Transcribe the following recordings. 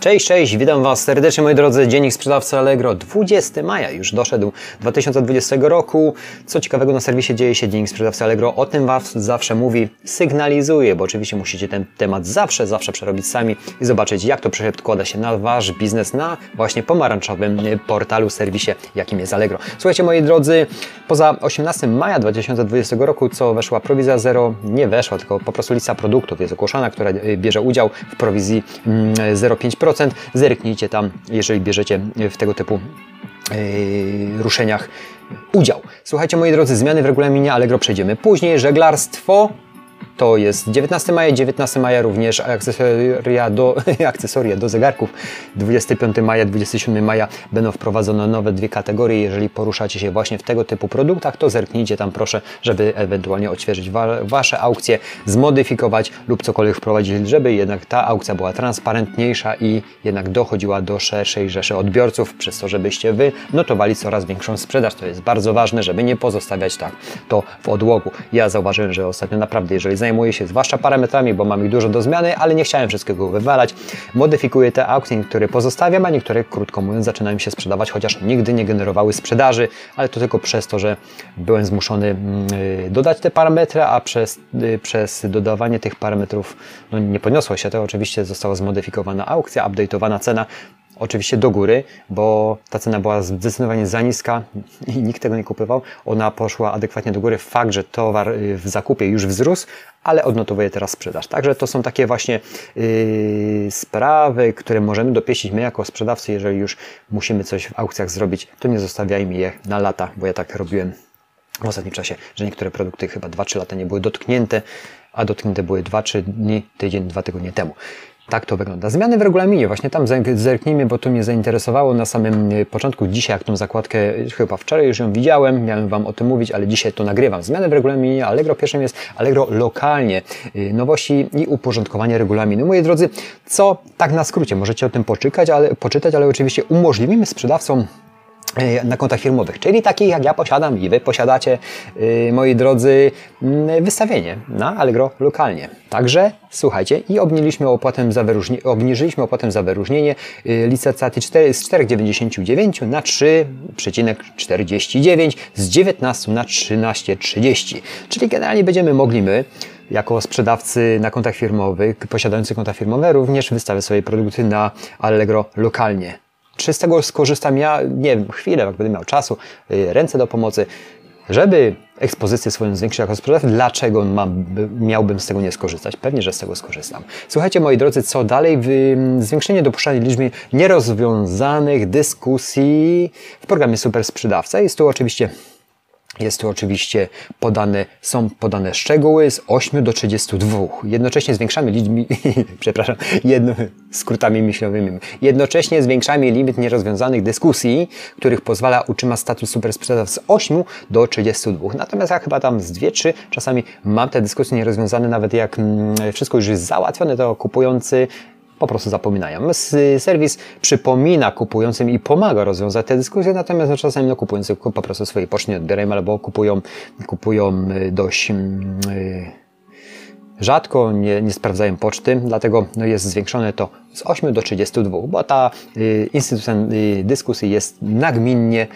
Cześć, cześć, witam Was serdecznie moi drodzy. Dziennik sprzedawcy Allegro, 20 maja już doszedł 2020 roku. Co ciekawego na serwisie dzieje się Dziennik sprzedawcy Allegro, o tym Was zawsze mówi, sygnalizuje, bo oczywiście musicie ten temat zawsze, zawsze przerobić sami i zobaczyć jak to przekłada się na Wasz biznes na właśnie pomarańczowym portalu, serwisie jakim jest Allegro. Słuchajcie moi drodzy, poza 18 maja 2020 roku, co weszła prowizja zero, nie weszła, tylko po prostu lista produktów jest ogłoszona, która bierze udział w prowizji 0,5%. Mm, Zerknijcie tam, jeżeli bierzecie w tego typu yy, ruszeniach udział. Słuchajcie, moi drodzy, zmiany w regulaminie Allegro przejdziemy później. Żeglarstwo to jest 19 maja, 19 maja również akcesoria do, akcesoria do zegarków. 25 maja, 27 maja będą wprowadzone nowe dwie kategorie. Jeżeli poruszacie się właśnie w tego typu produktach, to zerknijcie tam proszę, żeby ewentualnie odświeżyć wa Wasze aukcje, zmodyfikować lub cokolwiek wprowadzić, żeby jednak ta aukcja była transparentniejsza i jednak dochodziła do szerszej rzeszy odbiorców, przez to, żebyście Wy notowali coraz większą sprzedaż. To jest bardzo ważne, żeby nie pozostawiać tak to w odłogu. Ja zauważyłem, że ostatnio naprawdę, jeżeli zajmuję się zwłaszcza parametrami, bo mam ich dużo do zmiany, ale nie chciałem wszystkiego wywalać. Modyfikuję te aukcje, niektóre pozostawiam, a niektóre, krótko mówiąc, zaczynają się sprzedawać, chociaż nigdy nie generowały sprzedaży, ale to tylko przez to, że byłem zmuszony mm, y, dodać te parametry, a przez, y, przez dodawanie tych parametrów no, nie podniosło się to. Oczywiście została zmodyfikowana aukcja, update'owana cena, oczywiście do góry, bo ta cena była zdecydowanie za niska i nikt tego nie kupował. Ona poszła adekwatnie do góry. Fakt, że towar y, w zakupie już wzrósł, ale odnotowuje teraz sprzedaż. Także to są takie właśnie yy, sprawy, które możemy dopieścić my jako sprzedawcy, jeżeli już musimy coś w aukcjach zrobić, to nie zostawiajmy je na lata, bo ja tak robiłem w ostatnim czasie, że niektóre produkty chyba 2-3 lata nie były dotknięte, a dotknięte były 2-3 dni, tydzień, dwa tygodnie temu. Tak to wygląda. Zmiany w regulaminie, właśnie tam zerknijmy, bo to mnie zainteresowało na samym y, początku. Dzisiaj, jak tą zakładkę, y, chyba wczoraj już ją widziałem, miałem Wam o tym mówić, ale dzisiaj to nagrywam. Zmiany w regulaminie Allegro. Pierwszym jest Allegro lokalnie. Y, nowości i uporządkowanie regulaminu. Moi drodzy, co tak na skrócie, możecie o tym poczytać, ale, poczytać, ale oczywiście umożliwimy sprzedawcom E, na kontach firmowych, czyli takich jak ja posiadam i Wy posiadacie, yy, moi drodzy, yy, wystawienie na Allegro lokalnie. Także słuchajcie i obniżyliśmy opłatę za wyróżnienie, obniżyliśmy opłatę za wyróżnienie yy, licencji 4, z 4,99 na 3,49 z 19 na 13,30. Czyli generalnie będziemy mogli my jako sprzedawcy na kontach firmowych, posiadający konta firmowe, również wystawiać swoje produkty na Allegro lokalnie. Czy z tego skorzystam ja? Nie wiem, chwilę, jak będę miał czasu, y, ręce do pomocy, żeby ekspozycję swoją zwiększyć jako sprzedawca, dlaczego mam, miałbym z tego nie skorzystać? Pewnie, że z tego skorzystam. Słuchajcie, moi drodzy, co dalej? Zwiększenie dopuszczalnej liczby nierozwiązanych dyskusji w programie Super Sprzedawca. Jest tu oczywiście jest tu oczywiście podane, są podane szczegóły z 8 do 32. Jednocześnie zwiększamy liczbę, przepraszam, jedno, skrótami myślowymi. Jednocześnie zwiększamy limit nierozwiązanych dyskusji, których pozwala utrzymać status super sprzedawcy z 8 do 32. Natomiast ja chyba tam z 2-3 czasami mam te dyskusje nierozwiązane, nawet jak mm, wszystko już jest załatwione, to kupujący po prostu zapominają. Serwis przypomina kupującym i pomaga rozwiązać te dyskusje, natomiast czasami no, kupujący po prostu swojej poczty nie odbierają albo kupują, kupują y, dość mm, y, rzadko, nie, nie sprawdzają poczty, dlatego no, jest zwiększone to z 8 do 32, bo ta y, instytucja dyskusji jest nagminnie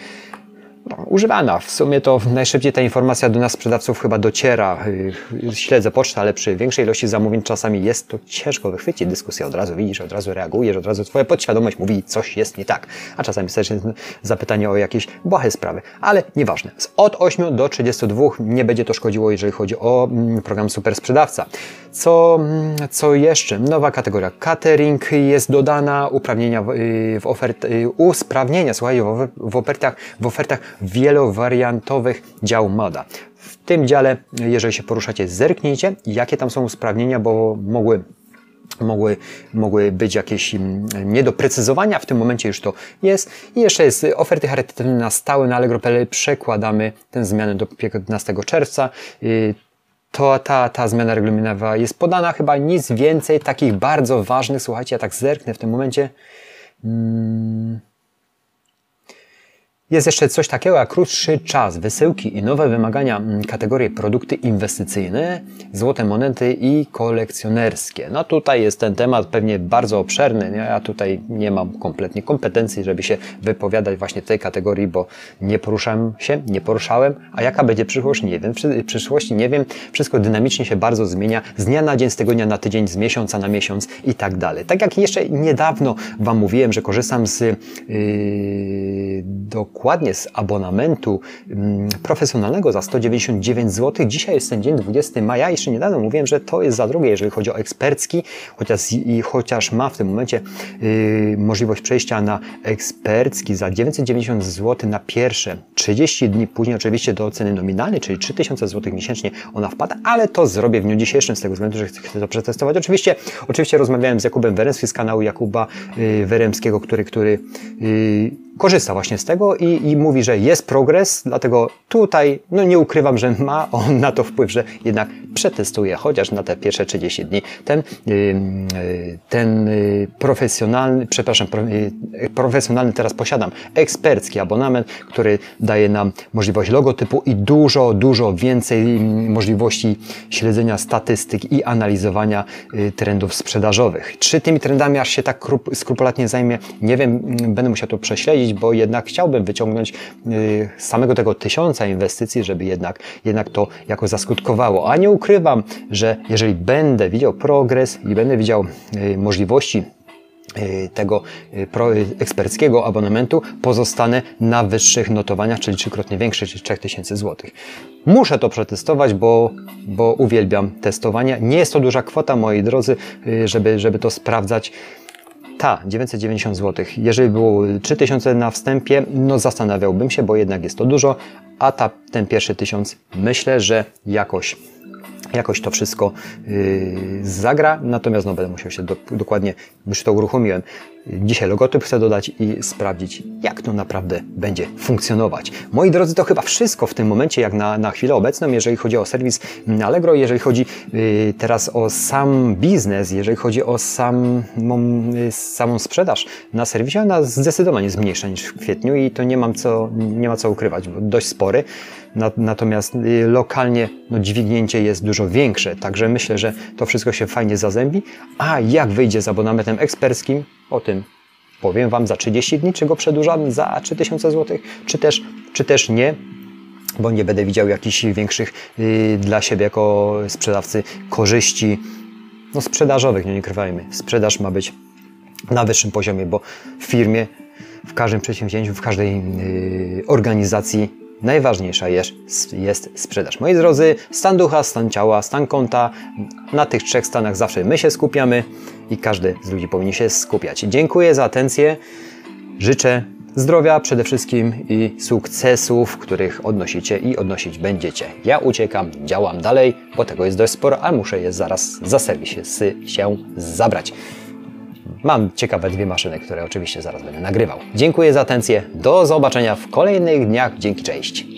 używana. W sumie to najszybciej ta informacja do nas sprzedawców chyba dociera. Y, śledzę pocztę, ale przy większej ilości zamówień czasami jest to ciężko wychwycić dyskusję. Od razu widzisz, od razu reagujesz, od razu twoja podświadomość mówi, coś jest nie tak. A czasami też zapytanie o jakieś błahe sprawy. Ale nieważne. Od 8 do 32 nie będzie to szkodziło, jeżeli chodzi o mm, program Super Sprzedawca. Co, mm, co jeszcze? Nowa kategoria catering jest dodana, uprawnienia w, y, ofert, y, usprawnienia, słuchaj, w, ofertach, w ofertach wielowariantowych dział MODA. W tym dziale, jeżeli się poruszacie, zerknijcie, jakie tam są usprawnienia, bo mogły mogły, mogły być jakieś mm, niedoprecyzowania, w tym momencie już to jest. I jeszcze jest oferty charytatywne na stałe na Allegro.pl. Przekładamy tę zmianę do 15 czerwca. To ta, ta zmiana regulaminowa jest podana, chyba nic więcej takich bardzo ważnych, słuchajcie, ja tak zerknę w tym momencie. Hmm Jest jeszcze coś takiego jak krótszy czas wysyłki i nowe wymagania mm, kategorii produkty inwestycyjne, złote monety i kolekcjonerskie. No tutaj jest ten temat pewnie bardzo obszerny. Ja tutaj nie mam kompletnie kompetencji, żeby się wypowiadać właśnie w tej kategorii, bo nie poruszałem się, nie poruszałem. A jaka będzie przyszłość? Nie wiem. W przyszłości nie wiem. Wszystko dynamicznie się bardzo zmienia z dnia na dzień, z tygodnia na tydzień, z miesiąca na miesiąc i tak dalej. Tak jak jeszcze niedawno Wam mówiłem, że korzystam z yy, dokładnie z abonamentu yy, profesjonalnego za 199 zł. Dzisiaj jest ten dzień 20 maja. Jeszcze niedawno mówiłem, że to jest za drogie, jeżeli chodzi o ekspercki, chociaż, i, chociaż ma w tym momencie yy, możliwość przejścia na ekspercki za 990 zł na pierwsze 30 dni, później oczywiście do ceny nominalnej, czyli 3000 zł miesięcznie ona wpada, ale to zrobię w dniu dzisiejszym z tego względu, że chcę to przetestować. Oczywiście, oczywiście rozmawiałem z Jakubem Weremskim z kanału Jakuba yy, Weremskiego, który, który yy, korzysta właśnie z tego i, i mówi, że jest progres, dlatego tutaj, no nie ukrywam, że ma on na to wpływ, że jednak przetestuje chociaż na te pierwsze 30 dni ten, ten profesjonalny, przepraszam, profesjonalny teraz posiadam ekspercki abonament, który daje nam możliwość logotypu i dużo, dużo więcej możliwości śledzenia statystyk i analizowania trendów sprzedażowych. Czy tymi trendami aż się tak skrupulatnie zajmie? Nie wiem, będę musiał to prześledzić, bo jednak chciałbym wyciągnąć z samego tego tysiąca inwestycji, żeby jednak, jednak to jako zaskutkowało. A nie ukrywam, że jeżeli będę widział progres i będę widział możliwości tego eksperckiego abonamentu pozostanę na wyższych notowaniach, czyli trzykrotnie większych, czyli 3000 zł. Muszę to przetestować, bo, bo uwielbiam testowanie. Nie jest to duża kwota, moi drodzy, żeby, żeby to sprawdzać. Ta, 990 zł. Jeżeli było 3000 na wstępie, no zastanawiałbym się, bo jednak jest to dużo, a ta, ten pierwszy tysiąc myślę, że jakoś jakoś to wszystko yy, zagra, natomiast no, będę musiał się do, dokładnie, już to uruchomiłem. Dzisiaj logotyp chcę dodać i sprawdzić, jak to naprawdę będzie funkcjonować. Moi drodzy, to chyba wszystko w tym momencie, jak na, na chwilę obecną, jeżeli chodzi o serwis Allegro, jeżeli chodzi yy, teraz o sam biznes, jeżeli chodzi o sam, yy, samą sprzedaż na serwisie, ona zdecydowanie jest mniejsza niż w kwietniu i to nie mam co, nie ma co ukrywać, bo dość spory. Natomiast lokalnie no, dźwignięcie jest dużo większe, także myślę, że to wszystko się fajnie zazębi. A jak wyjdzie z abonamentem eksperckim, o tym powiem Wam za 30 dni, czy go przedłużam za 3000 zł, czy też, czy też nie, bo nie będę widział jakichś większych yy, dla siebie jako sprzedawcy korzyści no, sprzedażowych, nie, nie krywajmy. Sprzedaż ma być na wyższym poziomie, bo w firmie, w każdym przedsięwzięciu, w każdej yy, organizacji najważniejsza jest, jest sprzedaż. Moi drodzy, stan ducha, stan ciała, stan konta, na tych trzech stanach zawsze my się skupiamy i każdy z ludzi powinien się skupiać. Dziękuję za atencję. Życzę zdrowia przede wszystkim i sukcesów, których odnosicie i odnosić będziecie. Ja uciekam, działam dalej, bo tego jest dość sporo, a muszę je zaraz za serwis się zabrać. Mam ciekawe dwie maszyny, które oczywiście zaraz będę nagrywał. Dziękuję za atencję. Do zobaczenia w kolejnych dniach. Dzięki, cześć.